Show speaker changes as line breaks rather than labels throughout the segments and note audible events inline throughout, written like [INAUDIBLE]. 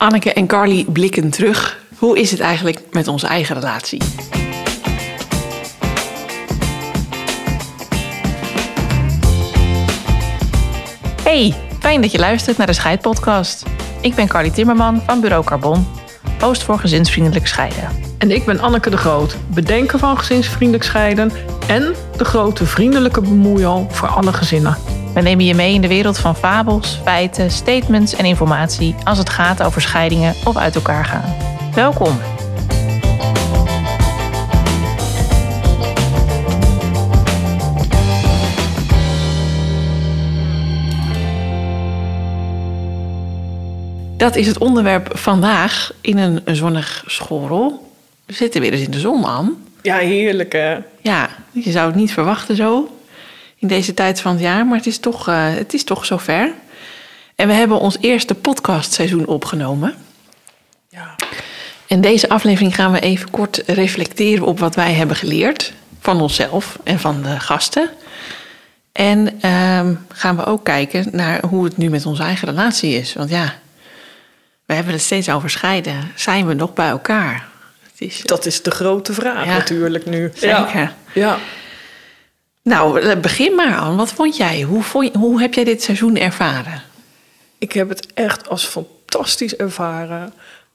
Anneke en Carly blikken terug. Hoe is het eigenlijk met onze eigen relatie?
Hey, fijn dat je luistert naar de Scheidpodcast. Ik ben Carly Timmerman van Bureau Carbon, host voor gezinsvriendelijk scheiden.
En ik ben Anneke de Groot, bedenker van gezinsvriendelijk scheiden en de grote vriendelijke bemoeial voor alle gezinnen.
We nemen je mee in de wereld van fabels, feiten, statements en informatie als het gaat over scheidingen of uit elkaar gaan. Welkom.
Dat is het onderwerp vandaag in een zonnig schoolrol. We zitten weer eens in de zon aan.
Ja, heerlijk hè?
Ja, je zou het niet verwachten zo in deze tijd van het jaar, maar het is toch, uh, het is toch zover. En we hebben ons eerste podcastseizoen opgenomen.
Ja.
En deze aflevering gaan we even kort reflecteren op wat wij hebben geleerd van onszelf en van de gasten. En uh, gaan we ook kijken naar hoe het nu met onze eigen relatie is. Want ja, we hebben het steeds over scheiden. Zijn we nog bij elkaar?
Het is, dat is de grote vraag ja, natuurlijk nu.
Zeker.
Ja. ja.
Nou, begin maar aan. Wat vond jij? Hoe, vond hoe heb jij dit seizoen ervaren?
Ik heb het echt als fantastisch ervaren.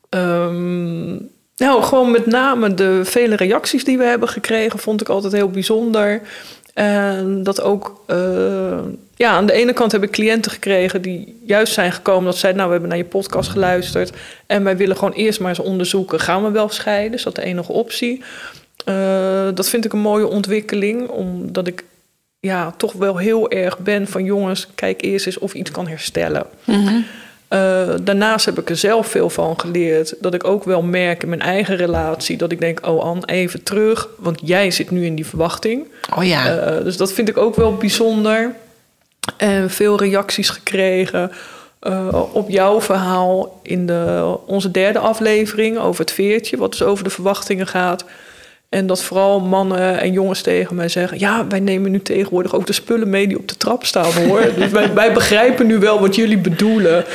Um, nou, gewoon met name de vele reacties die we hebben gekregen, vond ik altijd heel bijzonder. En dat ook, uh, ja, aan de ene kant heb ik cliënten gekregen die juist zijn gekomen dat zeiden, nou, we hebben naar je podcast geluisterd en wij willen gewoon eerst maar eens onderzoeken, gaan we wel scheiden? Is dat de enige optie? Uh, dat vind ik een mooie ontwikkeling, omdat ik ja, toch wel heel erg ben van jongens, kijk eerst eens of iets kan herstellen. Mm -hmm. uh, daarnaast heb ik er zelf veel van geleerd. Dat ik ook wel merk in mijn eigen relatie. Dat ik denk, oh Anne, even terug. Want jij zit nu in die verwachting.
Oh ja.
Uh, dus dat vind ik ook wel bijzonder. En veel reacties gekregen. Uh, op jouw verhaal in de, onze derde aflevering over het veertje. Wat dus over de verwachtingen gaat. En dat vooral mannen en jongens tegen mij zeggen: Ja, wij nemen nu tegenwoordig ook de spullen mee die op de trap staan hoor. [LAUGHS] dus wij, wij, begrijpen nu wel wat jullie bedoelen.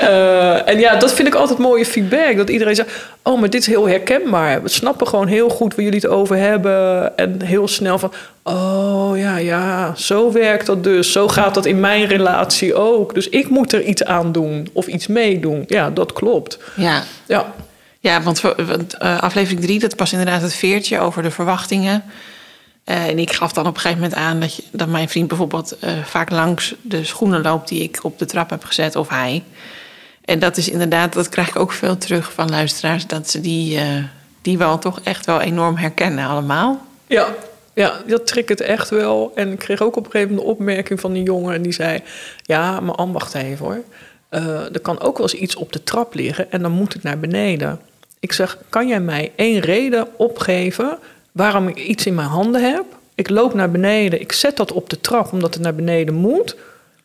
Uh, [LAUGHS] en ja, dat vind ik altijd mooie feedback. Dat iedereen zegt: Oh, maar dit is heel herkenbaar. We snappen gewoon heel goed waar jullie het over hebben. En heel snel van: Oh ja, ja, zo werkt dat dus. Zo gaat dat in mijn relatie ook. Dus ik moet er iets aan doen of iets meedoen. Ja, dat klopt.
Ja.
Ja.
Ja, want, uh, aflevering 3, dat was inderdaad het veertje over de verwachtingen. Uh, en ik gaf dan op een gegeven moment aan dat, dat mijn vriend bijvoorbeeld uh, vaak langs de schoenen loopt die ik op de trap heb gezet, of hij. En dat is inderdaad, dat krijg ik ook veel terug van luisteraars, dat ze die, die wel toch echt wel enorm herkennen allemaal.
Ja, ja, dat het echt wel. En ik kreeg ook op een gegeven moment een opmerking van een jongen en die zei: Ja, maar Anne, wacht even hoor. er kan ook wel eens iets op de trap liggen en dan moet het naar beneden. Ik zeg, kan jij mij één reden opgeven waarom ik iets in mijn handen heb? Ik loop naar beneden, ik zet dat op de trap omdat het naar beneden moet.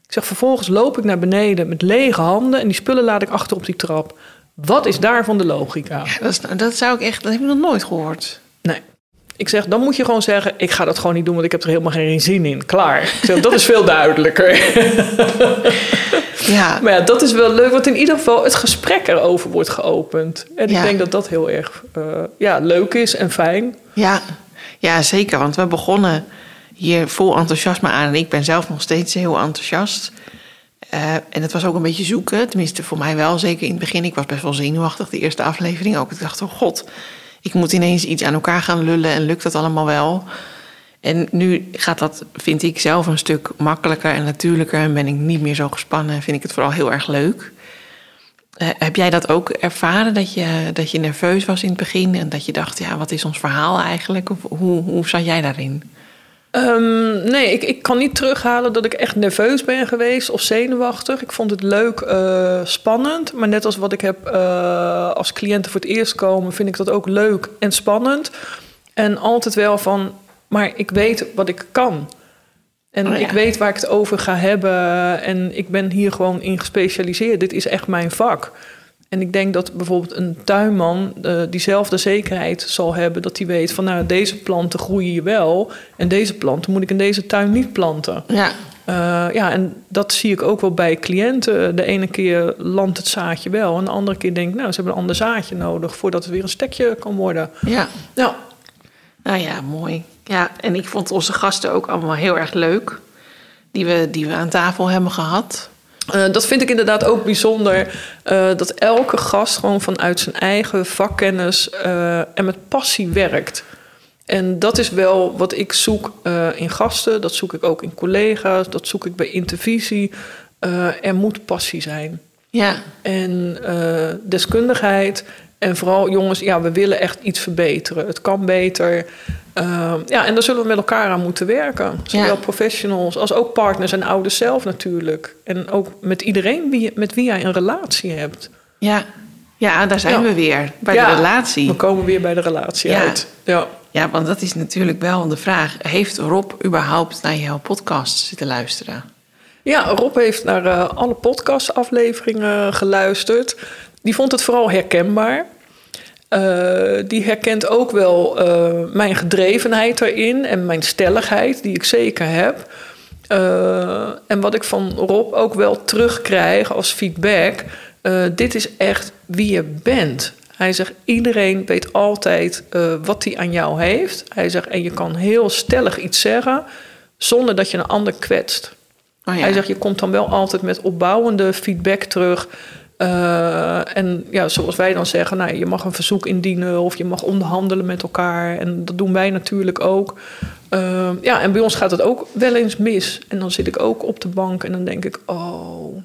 Ik zeg, vervolgens loop ik naar beneden met lege handen en die spullen laat ik achter op die trap. Wat is daarvan de logica?
Dat, dat zou ik echt, dat heb ik nog nooit gehoord.
Ik zeg, dan moet je gewoon zeggen: ik ga dat gewoon niet doen, want ik heb er helemaal geen zin in. Klaar. Ik zeg, dat is veel duidelijker. [LAUGHS]
ja.
Maar ja, dat is wel leuk, want in ieder geval het gesprek erover wordt geopend. En ja. ik denk dat dat heel erg uh, ja, leuk is en fijn.
Ja. ja, zeker. Want we begonnen hier vol enthousiasme aan. En ik ben zelf nog steeds heel enthousiast. Uh, en het was ook een beetje zoeken, tenminste voor mij wel, zeker in het begin. Ik was best wel zenuwachtig, de eerste aflevering ook. Ik dacht, oh god, ik moet ineens iets aan elkaar gaan lullen en lukt dat allemaal wel. En nu gaat dat, vind ik zelf, een stuk makkelijker en natuurlijker. En ben ik niet meer zo gespannen en vind ik het vooral heel erg leuk. Uh, heb jij dat ook ervaren, dat je, dat je nerveus was in het begin... en dat je dacht, ja, wat is ons verhaal eigenlijk? Of hoe, hoe zat jij daarin?
Um, nee, ik, ik kan niet terughalen dat ik echt nerveus ben geweest of zenuwachtig. Ik vond het leuk, uh, spannend. Maar net als wat ik heb uh, als cliënten voor het eerst komen, vind ik dat ook leuk en spannend. En altijd wel van, maar ik weet wat ik kan. En oh ja. ik weet waar ik het over ga hebben. En ik ben hier gewoon in gespecialiseerd. Dit is echt mijn vak. En ik denk dat bijvoorbeeld een tuinman uh, diezelfde zekerheid zal hebben. Dat hij weet van nou, deze planten groeien wel. En deze planten moet ik in deze tuin niet planten.
Ja.
Eh, ja, en dat zie ik ook wel bij cliënten. De ene keer landt het zaadje wel. En de andere keer denk ik, nou, ze hebben een ander zaadje nodig... voordat het weer een stekje kan worden.
Ja.
Nou,
Nou ja, mooi. Ja, en ik vond onze gasten ook allemaal heel erg leuk. Die we, die we aan tafel hebben gehad.
Eh, dat vind ik inderdaad ook bijzonder. eh, dat elke gast gewoon vanuit zijn eigen vakkennis eh, en met passie werkt. En dat is wel wat ik zoek in gasten. Dat zoek ik ook in collega's. Dat zoek ik bij intervisie. Er moet passie zijn.
Ja,
En deskundigheid. En vooral, jongens, ja, we willen echt iets verbeteren. Het kan beter. Eh, ja, en daar zullen we met elkaar aan moeten werken. Zowel
Ja.
professionals als ook partners en ouders zelf natuurlijk. En ook met iedereen wie, met wie jij een relatie hebt.
ja. ja daar zijn
Ja.
we weer. Bij
Ja,
de relatie.
We komen weer bij de relatie uit. Ja.
Ja, want dat is natuurlijk wel de vraag. Heeft Rob überhaupt naar jouw podcast zitten luisteren?
Ja, Rob heeft naar eh, alle podcastafleveringen geluisterd. Die vond het vooral herkenbaar. Eh, die herkent ook wel eh, mijn gedrevenheid erin en mijn stelligheid, die ik zeker heb. Eh, en wat ik van Rob ook wel terugkrijg als feedback: dit is echt wie je bent. Hij zegt: iedereen weet altijd wat hij aan jou heeft. Hij zegt: en je kan heel stellig iets zeggen zonder dat je een ander kwetst.
Oh ja.
Hij zegt, je komt dan wel altijd met opbouwende feedback terug. Eh, en ja, zoals wij dan zeggen, nou, je mag een verzoek indienen of je mag onderhandelen met elkaar. En dat doen wij natuurlijk ook. Eh, ja, en bij ons gaat het ook wel eens mis. En dan zit ik ook op de bank en dan denk ik, oh,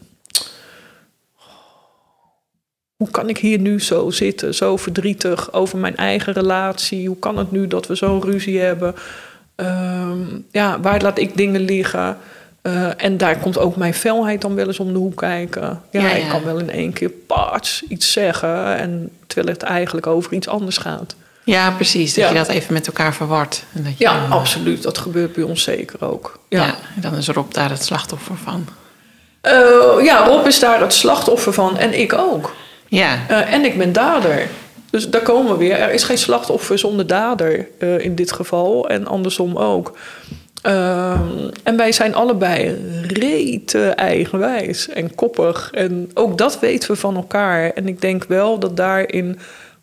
hoe kan ik hier nu zo zitten, zo verdrietig over mijn eigen relatie? Hoe kan het nu dat we zo'n ruzie hebben? Ehm, ja, waar laat ik dingen liggen? Eh, en daar komt ook mijn felheid dan wel eens om de hoek kijken. Ja,
Ja, ja.
ik kan wel in één keer paards iets zeggen... En, terwijl het eigenlijk over iets anders gaat.
Ja, precies. Dat
Ja.
je dat even met elkaar verwart. En dat je,
Ja,
eh,
absoluut. Dat gebeurt bij ons zeker ook.
Ja.
Ja,
en dan is Rob daar het slachtoffer van.
Eh, ja Rob is daar het slachtoffer van en ik ook.
Ja,
en ik ben dader. Dus daar komen we weer. Er is geen slachtoffer zonder dader in dit geval. En andersom ook. Ehm, en wij zijn allebei rete eigenwijs en koppig. En ook dat weten we van elkaar. En ik denk wel dat daarin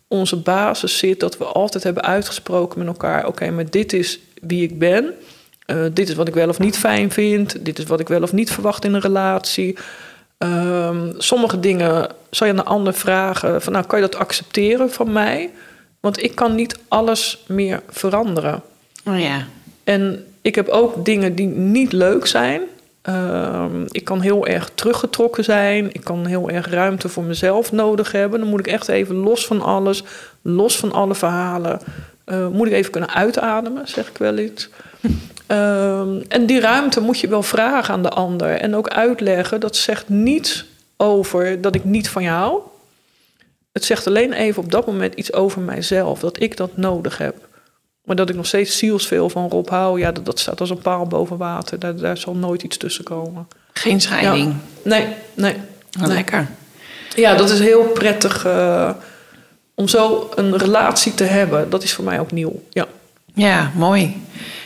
onze basis zit... dat we altijd hebben uitgesproken met elkaar... oké, maar dit is wie ik ben. Eh, dit is wat ik wel of niet fijn vind. Dit is wat ik wel of niet verwacht in een relatie. Ehm, sommige dingen zou je aan de ander vragen: van, nou, kan je dat accepteren van mij? Want ik kan niet alles meer veranderen.
oh ja.
En ik heb ook dingen die niet leuk zijn. Ehm, ik kan heel erg teruggetrokken zijn. Ik kan heel erg ruimte voor mezelf nodig hebben. Dan moet ik echt even los van alles, los van alle verhalen. eh, moet ik even kunnen uitademen, zeg ik wel iets. [LAUGHS] Ehm, en die ruimte moet je wel vragen aan de ander. En ook uitleggen. Dat zegt niets over dat ik niet van je hou. Het zegt alleen even op dat moment iets over mijzelf. Dat ik dat nodig heb. Maar dat ik nog steeds zielsveel van Rob hou, ja, dat, dat staat als een paal boven water. Daar, daar zal nooit iets tussen komen.
Geen scheiding.
Ja. Nee, nee.
Wat
nee.
Lekker.
Ja, dat is heel prettig eh, om zo een relatie te hebben. Dat is voor mij ook nieuw. Ja.
Ja, mooi.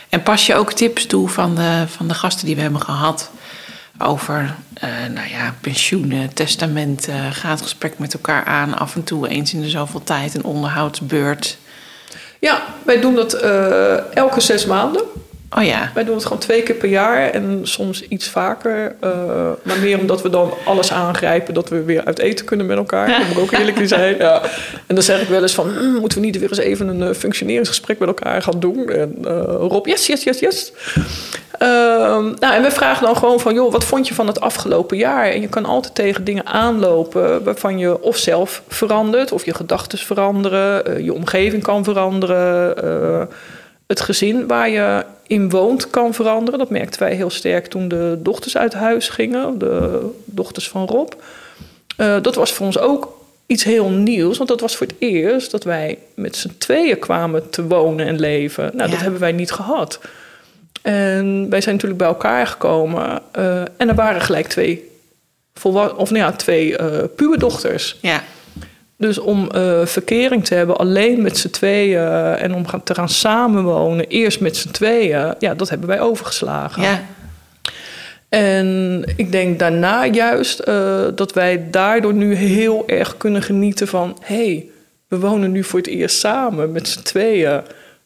En pas je ook tips toe van de, van de gasten die we hebben gehad over eh, nou ja, pensioenen, testamenten, ga het gesprek met elkaar aan, af en toe eens in de zoveel tijd een onderhoudsbeurt.
Ja, wij doen dat eh, elke zes maanden.
Oh ja,
Wij doen het gewoon twee keer per jaar en soms iets vaker. eh, maar meer omdat we dan alles aangrijpen dat we weer uit eten kunnen met elkaar. Dat moet ook eerlijk [LAUGHS] zijn. Ja. En dan zeg ik wel eens van, "Hmm, moeten we niet weer eens even een eh, functioneringsgesprek met elkaar gaan doen? En eh, Rob, yes, yes, yes, yes. Ehm, nou, en we vragen dan gewoon van, joh, wat vond je van het afgelopen jaar? En je kan altijd tegen dingen aanlopen waarvan je of zelf verandert, of je gedachten veranderen, je omgeving kan veranderen, het gezin waar je in woont kan veranderen. Dat merkten wij heel sterk toen de dochters uit huis gingen, de dochters van Rob. Eh, dat was voor ons ook iets heel nieuws, want dat was voor het eerst dat wij met z'n tweeën kwamen te wonen en leven. Nou, dat hebben wij niet gehad. En wij zijn natuurlijk bij elkaar gekomen eh, en er waren gelijk twee, of nou ja, twee eh puberdochters.
ja,
Dus om eh, verkering te hebben alleen met z'n tweeën en om gaan, te gaan samenwonen, eerst met z'n tweeën, ja, dat hebben wij overgeslagen.
ja,
En ik denk daarna juist eh, dat wij daardoor nu heel erg kunnen genieten van... hé, hey, we wonen nu voor het eerst samen met z'n tweeën.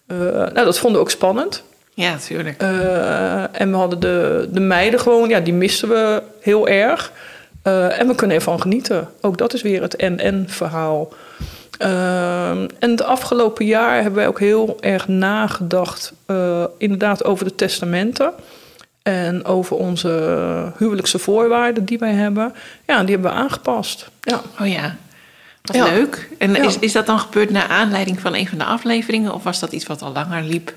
Uh, nou, dat vonden we ook spannend.
Ja, natuurlijk.
Uh, en we hadden de, de meiden gewoon, ja, die missen we heel erg. En we kunnen ervan genieten. Ook dat is weer het en-en verhaal. en het afgelopen jaar hebben wij ook heel erg nagedacht... inderdaad over de testamenten... En over onze huwelijkse voorwaarden die wij hebben. Ja, die hebben we aangepast. Ja.
Oh ja, wat leuk. En is, is dat dan gebeurd naar aanleiding van een van de afleveringen? Of was dat iets wat al langer liep?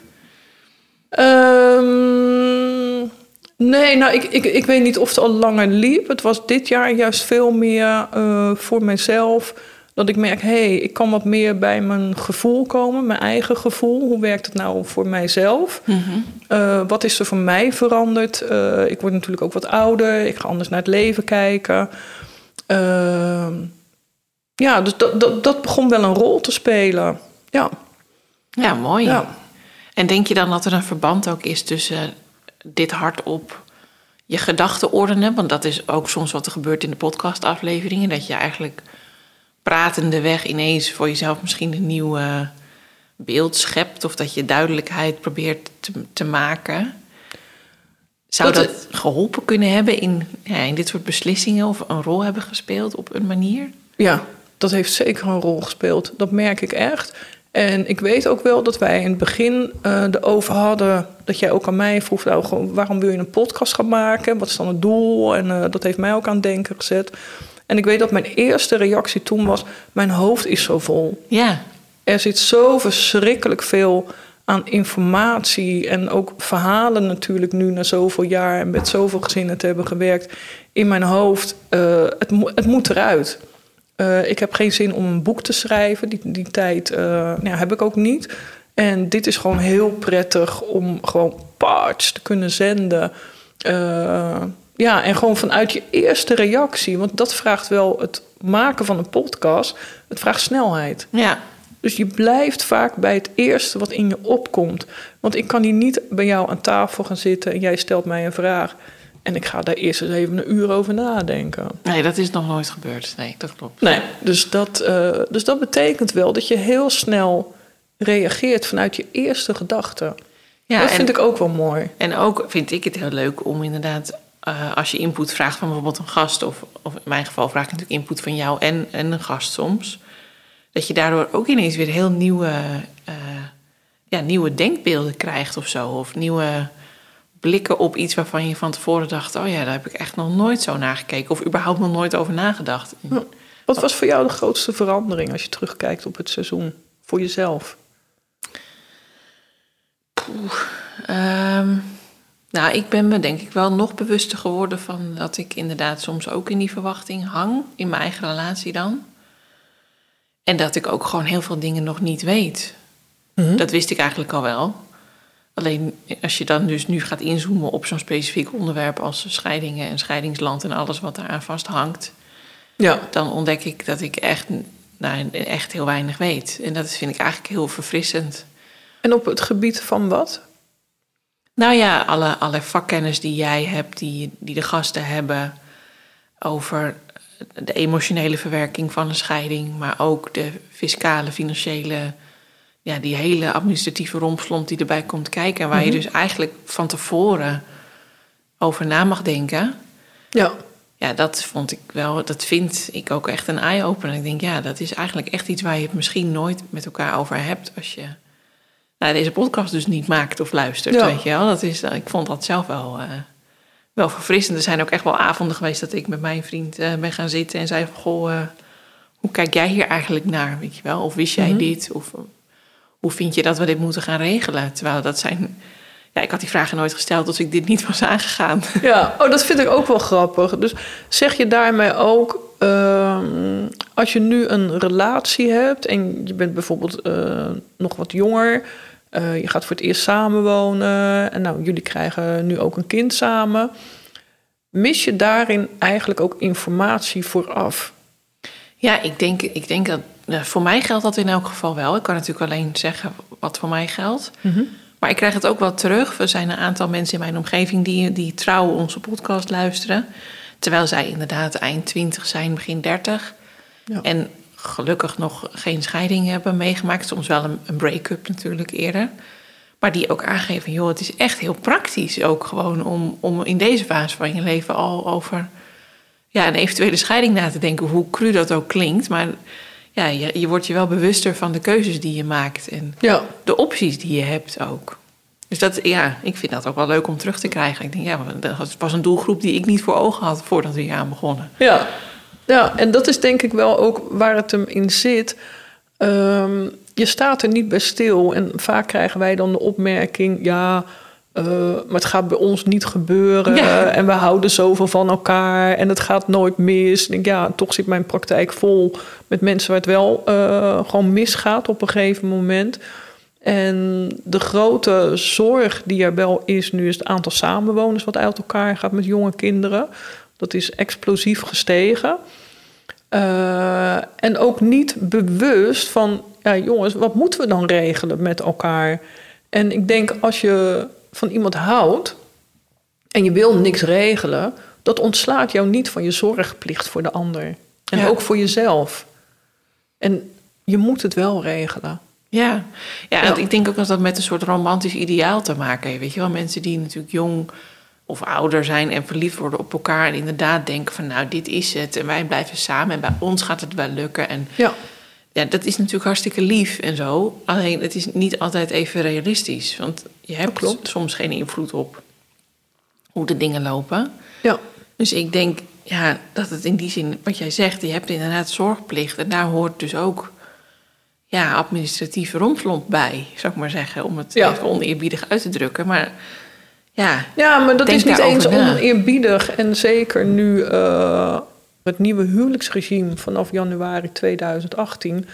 Um, nee, nou, ik, ik, ik weet niet of het al langer liep. Het was dit jaar juist veel meer uh, voor mezelf dat ik merk, hé, hey, ik kan wat meer bij mijn gevoel komen, mijn eigen gevoel. Hoe werkt het nou voor mijzelf? Mm wat is er voor mij veranderd? Uh, ik word natuurlijk ook wat ouder, ik ga anders naar het leven kijken. Uh, ja, dus dat, dat, dat begon wel een rol te spelen. Ja,
ja mooi. Ja. En denk je dan dat er een verband ook is tussen dit hardop je gedachten ordenen? Want dat is ook soms wat er gebeurt in de podcastafleveringen. Dat je eigenlijk pratende weg ineens voor jezelf misschien een nieuw beeld schept of dat je duidelijkheid probeert te, te maken. Zou dat, geholpen kunnen hebben in, ja, in dit soort beslissingen of een rol hebben gespeeld op een manier?
Ja, dat heeft zeker een rol gespeeld. Dat merk ik echt. En ik weet ook wel dat wij in het begin uh, erover hadden. Dat jij ook aan mij vroeg: nou, waarom wil je een podcast gaan maken? Wat is dan het doel? En uh, dat heeft mij ook aan het denken gezet. En ik weet dat mijn eerste reactie toen was: Mijn hoofd is zo vol.
Ja.
Er zit zo verschrikkelijk veel aan informatie en ook verhalen natuurlijk nu na zoveel jaar en met zoveel gezinnen te hebben gewerkt in mijn hoofd. Uh, het, het moet eruit. Uh, ik heb geen zin om een boek te schrijven. Die, die tijd uh, nou, heb ik ook niet. En dit is gewoon heel prettig om gewoon parts te kunnen zenden. Uh, ja, en gewoon vanuit je eerste reactie. Want dat vraagt wel het maken van een podcast. Het vraagt snelheid.
Ja.
Dus je blijft vaak bij het eerste wat in je opkomt. Want ik kan hier niet bij jou aan tafel gaan zitten en jij stelt mij een vraag. En ik ga daar eerst eens even een uur over nadenken.
Nee, dat is nog nooit gebeurd. Nee, dat klopt.
Nee, dus dat, uh, dus dat betekent wel dat je heel snel reageert vanuit je eerste gedachte. Ja, dat vind ik ook wel mooi.
En ook vind ik het heel leuk om inderdaad uh, als je input vraagt van bijvoorbeeld een gast, of, of in mijn geval vraag ik natuurlijk input van jou en, en een gast soms, dat je daardoor ook ineens weer heel nieuwe, uh, ja, nieuwe denkbeelden krijgt of zo. Of nieuwe blikken op iets waarvan je van tevoren dacht: oh ja, daar heb ik echt nog nooit zo naar gekeken, of überhaupt nog nooit over nagedacht.
Wat was voor jou de grootste verandering als je terugkijkt op het seizoen voor jezelf?
Poeh, um, nou, ik ben me denk ik wel nog bewuster geworden van dat ik inderdaad soms ook in die verwachting hang, in mijn eigen relatie dan. En dat ik ook gewoon heel veel dingen nog niet weet. Mhm. Dat wist ik eigenlijk al wel. Alleen als je dan dus nu gaat inzoomen op zo'n specifiek onderwerp als scheidingen en scheidingsland en alles wat daaraan vasthangt, ja. dan ontdek ik dat ik echt, nou, echt heel weinig weet. En dat vind ik eigenlijk heel verfrissend.
En op het gebied van wat?
Nou ja, alle, alle vakkennis die jij hebt, die, die de gasten hebben over de emotionele verwerking van een scheiding, maar ook de fiscale, financiële, ja, die hele administratieve rompslomp die erbij komt kijken. En waar je mhm. dus eigenlijk van tevoren over na mag denken.
Ja.
Ja, dat vond ik wel, dat vind ik ook echt een eye-opener. Ik denk, ja, dat is eigenlijk echt iets waar je het misschien nooit met elkaar over hebt als je nou, deze podcast dus niet maakt of luistert. Weet je wel? Dat is, ik vond dat zelf wel, uh, wel verfrissend. Er zijn ook echt wel avonden geweest dat ik met mijn vriend uh, ben gaan zitten en zei van goh, uh, hoe kijk jij hier eigenlijk naar? Weet je wel? Of wist jij mm dit? Of hoe vind je dat we dit moeten gaan regelen? Terwijl dat zijn. Ja, ik had die vragen nooit gesteld als ik dit niet was aangegaan. [LAUGHS]
Ja, oh, dat vind ik ook wel grappig. Dus zeg je daarmee ook, ehm, als je nu een relatie hebt en je bent bijvoorbeeld nog wat jonger, uh, je gaat voor het eerst samenwonen. En nou, jullie krijgen nu ook een kind samen. Mis je daarin eigenlijk ook informatie vooraf?
Ja, ik denk, ik denk dat voor mij geldt dat in elk geval wel. Ik kan natuurlijk alleen zeggen wat voor mij geldt. Mhm. Maar ik krijg het ook wel terug. Er zijn een aantal mensen in mijn omgeving die, die trouw onze podcast luisteren. Terwijl zij inderdaad eind 20 zijn, begin 30.
Ja.
En gelukkig nog geen scheiding hebben meegemaakt. Soms wel een, een break-up natuurlijk eerder. Maar die ook aangeven, joh, het is echt heel praktisch ook gewoon om, om in deze fase van je leven al over ja, een eventuele scheiding na te denken. Hoe cru dat ook klinkt. Maar ja, je, je wordt je wel bewuster van de keuzes die je maakt. En
Ja,
de opties die je hebt ook. Dus dat, ja, ik vind dat ook wel leuk om terug te krijgen. Ik denk, ja, dat was een doelgroep die ik niet voor ogen had voordat we hier aan begonnen.
Ja. ja, en dat is denk ik wel ook waar het hem in zit. Ehm, je staat er niet bij stil. En vaak krijgen wij dan de opmerking: ja, eh, maar het gaat bij ons niet gebeuren.
Ja.
En we houden zoveel van elkaar. En het gaat nooit mis. Ik denk, ja, toch zit mijn praktijk vol met mensen waar het wel eh, gewoon misgaat op een gegeven moment. En de grote zorg die er wel is nu, is het aantal samenwoners wat uit elkaar gaat met jonge kinderen. Dat is explosief gestegen. Eh, en ook niet bewust van, ja jongens, wat moeten we dan regelen met elkaar? En ik denk als je van iemand houdt en je wil niks regelen, dat ontslaat jou niet van je zorgplicht voor de ander. En
Ja.
ook voor jezelf. En je moet het wel regelen.
Ja, ja,
Ja.
ik denk ook dat dat met een soort romantisch ideaal te maken heeft. Weet je wel, mensen die natuurlijk jong of ouder zijn en verliefd worden op elkaar. En inderdaad denken van nou, dit is het. En wij blijven samen en bij ons gaat het wel lukken. En
Ja,
ja, dat is natuurlijk hartstikke lief en zo. Alleen het is niet altijd even realistisch. Want je hebt
klopt.
soms geen invloed op hoe de dingen lopen.
ja,
Dus ik denk ja, dat het in die zin, wat jij zegt, je hebt inderdaad zorgplicht. En daar hoort dus ook ja, administratieve rompslomp bij, zou ik maar zeggen. Om het
Ja.
even oneerbiedig uit te drukken. Maar ja,
ja maar dat is niet eens
na.
oneerbiedig. En zeker nu eh, het nieuwe huwelijksregime vanaf januari 2018...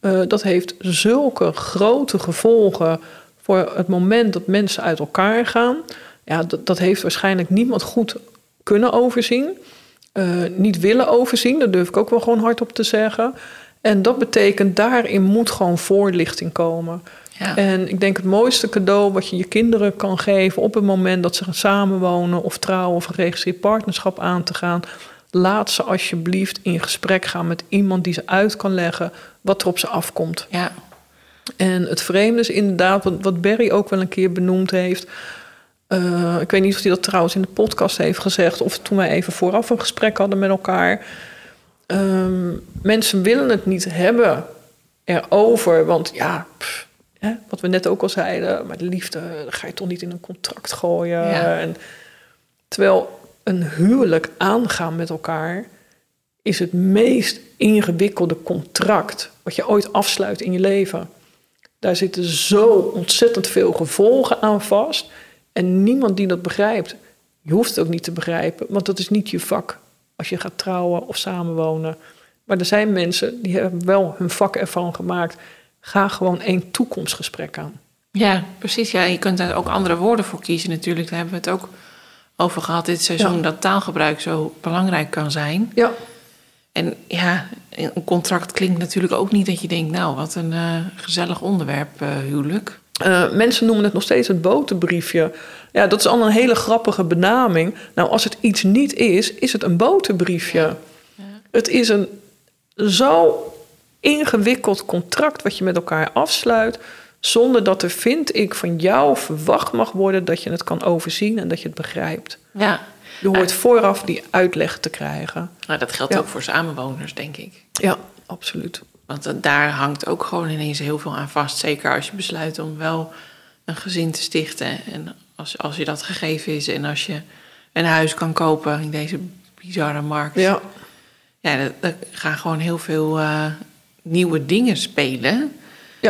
eh, dat heeft zulke grote gevolgen voor het moment dat mensen uit elkaar gaan. Ja, dat, dat heeft waarschijnlijk niemand goed kunnen overzien. eh, niet willen overzien, daar durf ik ook wel gewoon hardop te zeggen. En dat betekent, daarin moet gewoon voorlichting komen.
ja.
En ik denk het mooiste cadeau wat je je kinderen kan geven op het moment dat ze gaan samenwonen of trouwen of een geregistreerd partnerschap aan te gaan. Laat ze alsjeblieft in gesprek gaan met iemand die ze uit kan leggen wat er op ze afkomt.
ja,
En het vreemde is inderdaad, wat, wat Barry ook wel een keer benoemd heeft. Eh, ik weet niet of hij dat trouwens in de podcast heeft gezegd of toen wij even vooraf een gesprek hadden met elkaar. Ehm, mensen willen het niet hebben erover, want ja, pff, hè, wat we net ook al zeiden, maar de liefde ga je toch niet in een contract gooien.
Ja.
En, terwijl een huwelijk aangaan met elkaar is het meest ingewikkelde contract wat je ooit afsluit in je leven. Daar zitten zo ontzettend veel gevolgen aan vast. En niemand die dat begrijpt, je hoeft het ook niet te begrijpen, want dat is niet je vak als je gaat trouwen of samenwonen. Maar er zijn mensen die hebben wel hun vak ervan gemaakt. Ga gewoon één toekomstgesprek aan.
ja, precies. Ja, je kunt daar ook andere woorden voor kiezen natuurlijk. Daar hebben we het ook over gehad dit seizoen.
Ja.
Dat taalgebruik zo belangrijk kan zijn.
Ja,
En ja, een contract klinkt natuurlijk ook niet dat je denkt... nou, wat een eh, gezellig onderwerp, eh, huwelijk.
Eh, mensen noemen het nog steeds het boterbriefje. Ja, dat is al een hele grappige benaming. Nou, als het iets niet is, is het een boterbriefje. Het is een zo ingewikkeld contract wat je met elkaar afsluit, zonder dat er, vind ik, van jou verwacht mag worden dat je het kan overzien en dat je het begrijpt.
Ja,
Je hoort vooraf die uitleg te krijgen.
nou, dat geldt
Ja.
ook voor samenwoners, denk ik.
Ja, absoluut.
Want daar hangt ook gewoon ineens heel veel aan vast. Zeker als je besluit om wel een gezin te stichten. En als, als je dat gegeven is en als je een huis kan kopen in deze bizarre markt.
Ja,
Ja, er- er gaan gewoon heel veel eh, nieuwe dingen spelen.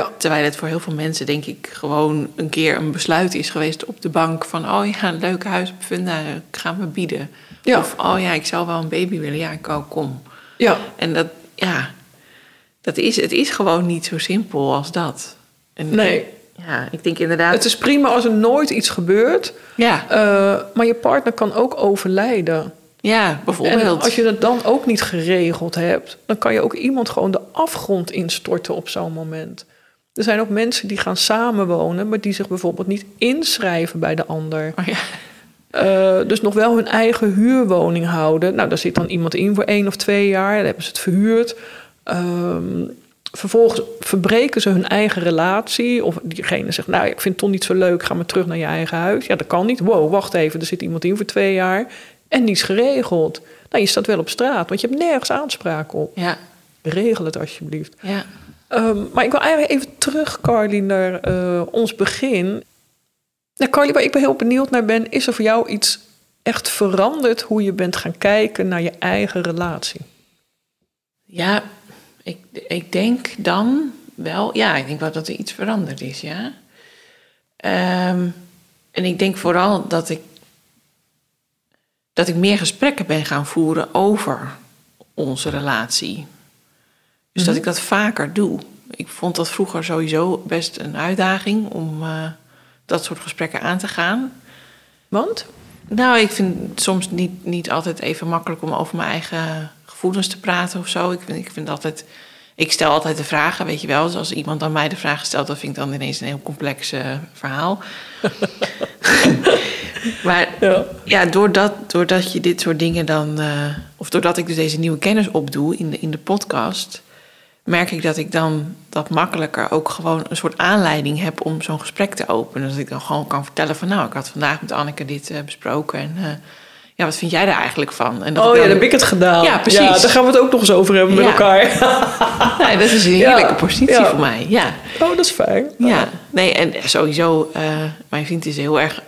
Ja,
Terwijl het voor heel veel mensen, denk ik, gewoon een keer een besluit is geweest op de bank van: oh ja, een leuk huis op Funda, gaan we bieden.
Ja.
Of oh ja, ik zou wel een baby willen, ja, ik ook, kom.
ja.
En dat, ja, dat is, het is gewoon niet zo simpel als dat. En,
Nee.
Ja, ik denk inderdaad.
Het is prima als er nooit iets gebeurt,
ja,
eh, maar je partner kan ook overlijden.
ja,
En
bijvoorbeeld.
als je dat dan ook niet geregeld hebt, dan kan je ook iemand gewoon de afgrond instorten op zo'n moment. Er zijn ook mensen die gaan samenwonen, maar die zich bijvoorbeeld niet inschrijven bij de ander.
Oh ja.
Uh, dus nog wel hun eigen huurwoning houden. Nou, daar zit dan iemand in voor één of twee jaar. Dan hebben ze het verhuurd. Um, vervolgens verbreken ze hun eigen relatie. Of diegene zegt, nou, ik vind het toch niet zo leuk. Ga maar terug naar je eigen huis. Ja, dat kan niet. Wow, wacht even. Er zit iemand in voor twee jaar. En niets geregeld. Nou, je staat wel op straat, want je hebt nergens aanspraak op.
Ja.
Regel het alsjeblieft.
Ja.
Um, maar ik wil eigenlijk even terug, Carly, naar uh, ons begin. Nou, Carly, waar ik ben heel benieuwd naar ben, is er voor jou iets echt veranderd hoe je bent gaan kijken naar je eigen relatie?
Ja, ik, ik denk dan wel, ja, ik denk wel dat er iets veranderd is, ja. Um, en ik denk vooral dat ik, dat ik meer gesprekken ben gaan voeren over onze relatie. Dus dat ik dat vaker doe. Ik vond dat vroeger sowieso best een uitdaging om uh, dat soort gesprekken aan te gaan.
Want?
Nou, ik vind het soms niet, niet altijd even makkelijk om over mijn eigen gevoelens te praten of zo. Ik vind, ik vind altijd. Ik stel altijd de vragen, weet je wel. Dus als iemand dan mij de vraag stelt, dan vind ik dan ineens een heel complex uh, verhaal. [LAUGHS] maar ja, ja doordat, doordat je dit soort dingen dan. Uh, of doordat ik dus deze nieuwe kennis opdoe in de, in de podcast merk ik dat ik dan dat makkelijker ook gewoon een soort aanleiding heb om zo'n gesprek te openen. Dat ik dan gewoon kan vertellen van nou, ik had vandaag met Anneke dit uh, besproken en uh, ja, wat vind jij daar eigenlijk van?
En dat oh ja, dan heb ik het gedaan. Ja, precies. Ja, daar gaan we het ook nog eens over hebben met elkaar. [LAUGHS]
nee, dat is een heerlijke positie voor mij, ja.
Oh, dat is fijn.
Ja, nee, en sowieso, uh, mijn vriend is heel erg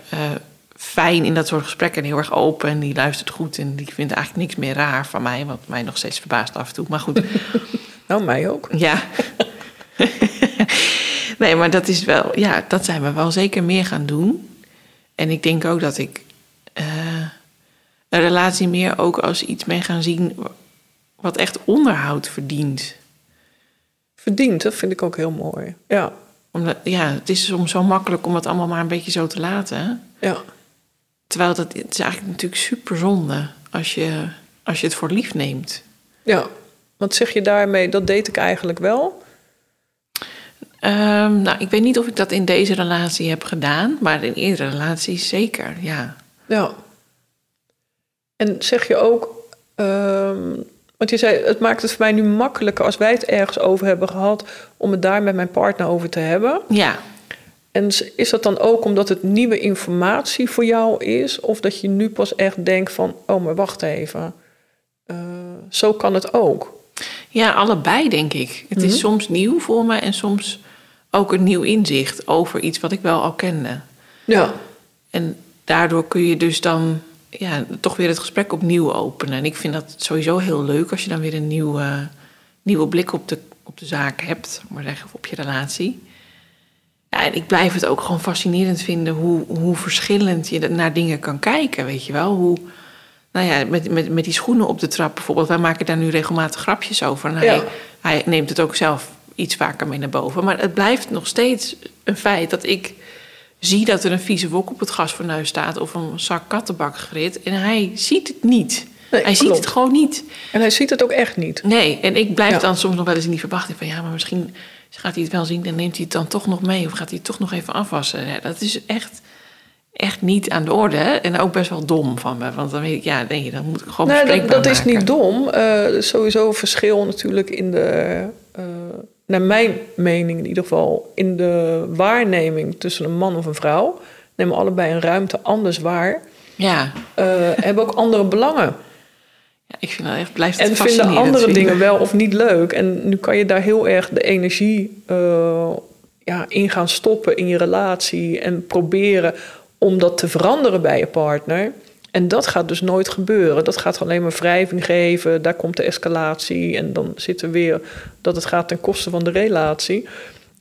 fijn in dat soort gesprekken. En heel erg open en die luistert goed en die vindt eigenlijk niks meer raar van mij. Wat mij nog steeds verbaast af en toe, maar goed... [LAUGHS]
Nou, mij ook.
Ja. [LAUGHS] nee, maar dat is wel, ja, dat zijn we wel zeker meer gaan doen. En ik denk ook dat ik uh, een relatie meer ook als iets mee gaan zien wat echt onderhoud verdient.
Verdient, dat vind ik ook heel mooi. Ja.
Omdat, ja, het is soms zo makkelijk om het allemaal maar een beetje zo te laten.
Ja.
Terwijl dat, het is eigenlijk natuurlijk super zonde als je, als je het voor lief neemt.
Ja. Wat zeg je daarmee? Dat deed ik eigenlijk wel.
Um, nou, ik weet niet of ik dat in deze relatie heb gedaan, maar in eerdere relaties zeker, ja.
Ja. En zeg je ook, um, want je zei, het maakt het voor mij nu makkelijker als wij het ergens over hebben gehad, om het daar met mijn partner over te hebben.
Ja.
En is dat dan ook omdat het nieuwe informatie voor jou is, of dat je nu pas echt denkt van, oh, maar wacht even, uh, zo kan het ook?
Ja, allebei denk ik. Het is mhm. soms nieuw voor me en soms ook een nieuw inzicht over iets wat ik wel al kende.
Ja.
En daardoor kun je dus dan ja, toch weer het gesprek opnieuw openen. En ik vind dat sowieso heel leuk als je dan weer een nieuwe, nieuwe blik op de, op de zaak hebt, maar zeggen, of op je relatie. Ja, en ik blijf het ook gewoon fascinerend vinden hoe, hoe verschillend je naar dingen kan kijken, weet je wel. Hoe, nou ja, met, met, met die schoenen op de trap bijvoorbeeld. Wij maken daar nu regelmatig grapjes over. En hij, hij neemt het ook zelf iets vaker mee naar boven. Maar het blijft nog steeds een feit dat ik zie dat er een vieze wok op het gasfornuis staat... of een zak kattenbakgrit en hij ziet het niet. hij ziet het gewoon niet.
En hij ziet het ook echt niet.
Nee, en ik blijf dan soms nog wel eens in die verwachting van... ja, maar misschien gaat hij het wel zien en neemt hij het dan toch nog mee... of gaat hij het toch nog even afwassen. Ja, dat is echt echt niet aan de orde. En ook best wel dom van me. Want dan weet ik, ja, nee, dan moet ik gewoon
nou,
dat,
dat is niet dom. Uh, sowieso een verschil natuurlijk in de... Uh, naar mijn mening in ieder geval... in de waarneming tussen een man of een vrouw... nemen allebei een ruimte anders waar.
Ja.
Uh, hebben ook andere belangen.
Ja, ik vind dat echt blijft
En vinden andere dingen wel of niet leuk. En nu kan je daar heel erg de energie ja, in gaan stoppen in je relatie... en proberen om dat te veranderen bij je partner. En dat gaat dus nooit gebeuren. Dat gaat alleen maar wrijving geven. Daar komt de escalatie. En dan zit er weer dat het gaat ten koste van de relatie.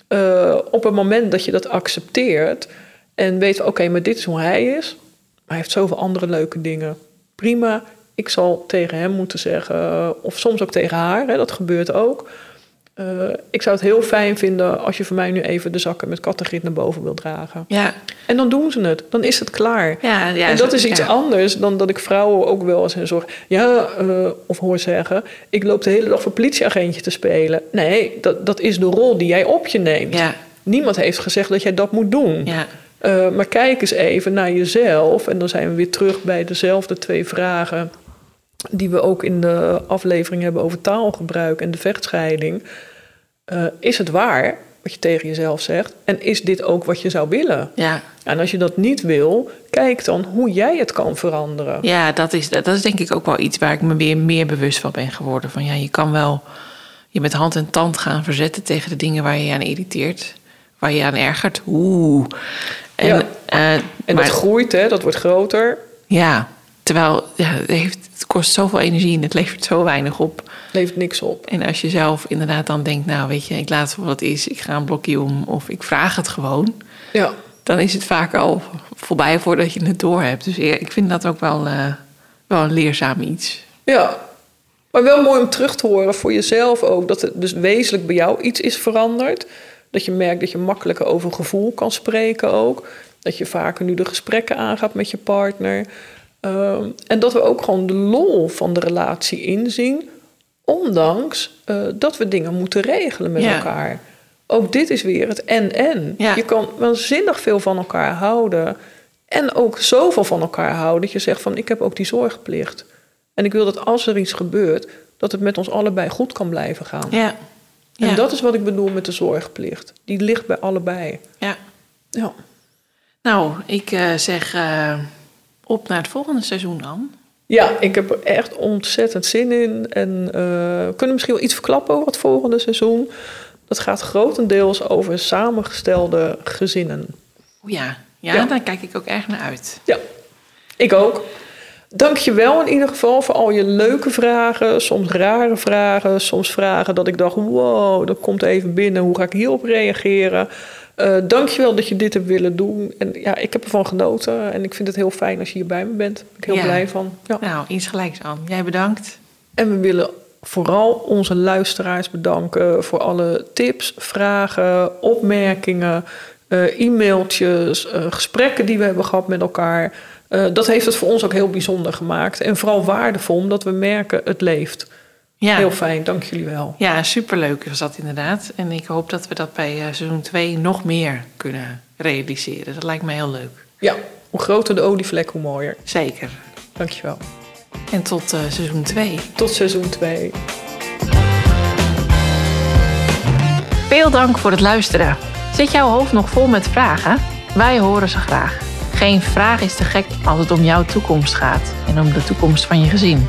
Uh, op het moment dat je dat accepteert en weet, oké, maar dit is hoe hij is. Hij heeft zoveel andere leuke dingen. Prima. Ik zal tegen hem moeten zeggen, of soms ook tegen haar, hè, dat gebeurt ook. Eh, ik zou het heel fijn vinden als je voor mij nu even de zakken met kattengrit naar boven wil dragen.
Ja,
En dan doen ze het. Dan is het klaar.
ja, ja
en dat
zo-
is iets
ja.
anders dan dat ik vrouwen ook wel eens in zorg. Ja, eh, of hoor zeggen, ik loop de hele dag voor politieagentje te spelen. Nee, dat, dat is de rol die jij op je neemt.
Ja,
Niemand heeft gezegd dat jij dat moet doen.
ja,
Eh, maar kijk eens even naar jezelf. En dan zijn we weer terug bij dezelfde twee vragen. die we ook in de aflevering hebben over taalgebruik en de vechtscheiding. Eh, is het waar wat je tegen jezelf zegt? En is dit ook wat je zou willen?
ja.
En als je dat niet wil, kijk dan hoe jij het kan veranderen.
Ja, dat is, dat is denk ik ook wel iets waar ik me weer meer bewust van ben geworden. Van ja, je kan wel je met hand en tand gaan verzetten tegen de dingen waar je je aan irriteert. Waar je je aan ergert. Oeh. En,
Ja.
eh,
En
maar-
dat groeit, hè, dat wordt groter.
Ja, terwijl ja, heeft, het kost zoveel energie en het levert zo weinig op.
Levert niks op.
En als je zelf inderdaad dan denkt, nou weet je, ik laat het voor wat het is. Ik ga een blokje om of ik vraag het gewoon.
Ja,
Dan is het vaak al voorbij voordat je het door hebt. Dus ik vind dat ook wel, eh, wel een leerzaam iets.
ja. Maar wel mooi om terug te horen voor jezelf ook. Dat het dus wezenlijk bij jou iets is veranderd. Dat je merkt dat je makkelijker over gevoel kan spreken ook. Dat je vaker nu de gesprekken aangaat met je partner. Ehm, en dat we ook gewoon de lol van de relatie inzien. Ondanks eh, dat we dingen moeten regelen met
Ja.
elkaar. Ook dit is weer het en-en.
Ja.
Je kan waanzinnig veel van elkaar houden. En ook zoveel van elkaar houden dat je zegt van ik heb ook die zorgplicht. En ik wil dat als er iets gebeurt, dat het met ons allebei goed kan blijven gaan.
Ja.
En
Ja.
dat is wat ik bedoel met de zorgplicht. Die ligt bij allebei.
ja.
Ja.
Nou, ik eh, zeg eh, op naar het volgende seizoen dan.
Ja, ik heb er echt ontzettend zin in. En eh, we kunnen misschien wel iets verklappen over het volgende seizoen. Dat gaat grotendeels over samengestelde gezinnen.
O ja. ja,
Ja.
daar kijk ik ook erg naar uit.
Ja, ik ook. Dank je wel in ieder geval voor al je leuke vragen. Soms rare vragen. Soms vragen dat ik dacht, wow, dat komt even binnen. Hoe ga ik hierop reageren? Eh Dank je wel dat je dit hebt willen doen. En ja, ik heb ervan genoten. En ik vind het heel fijn als je hier bij me bent. Daar ben ik heel
Ja.
blij van. Ja.
Nou, iets gelijks aan. Jij bedankt.
En we willen vooral onze luisteraars bedanken voor alle tips, vragen, opmerkingen, eh, e-mailtjes, eh, gesprekken die we hebben gehad met elkaar. Dat heeft het voor ons ook heel bijzonder gemaakt. En vooral waardevol, omdat we merken het leeft.
Ja.
Heel fijn, dank jullie wel.
Ja, superleuk was dat inderdaad. En ik hoop dat we dat bij eh, seizoen 2 nog meer kunnen realiseren. Dat lijkt me heel leuk.
Ja, hoe groter de olievlek, hoe mooier.
Zeker.
Dankjewel.
En tot eh, seizoen 2.
Tot seizoen 2.
Veel dank voor het luisteren. Zit jouw hoofd nog vol met vragen? Wij horen ze graag. Geen vraag is te gek als het om jouw toekomst gaat en om de toekomst van je gezin.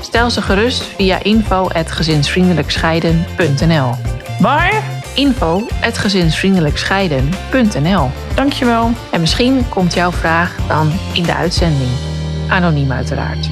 Stel ze gerust via info.gezinsvriendelijkscheiden.nl Waar? info.gezinsvriendelijkscheiden.nl
Dankjewel.
En misschien komt jouw vraag dan in de uitzending. Anoniem uiteraard.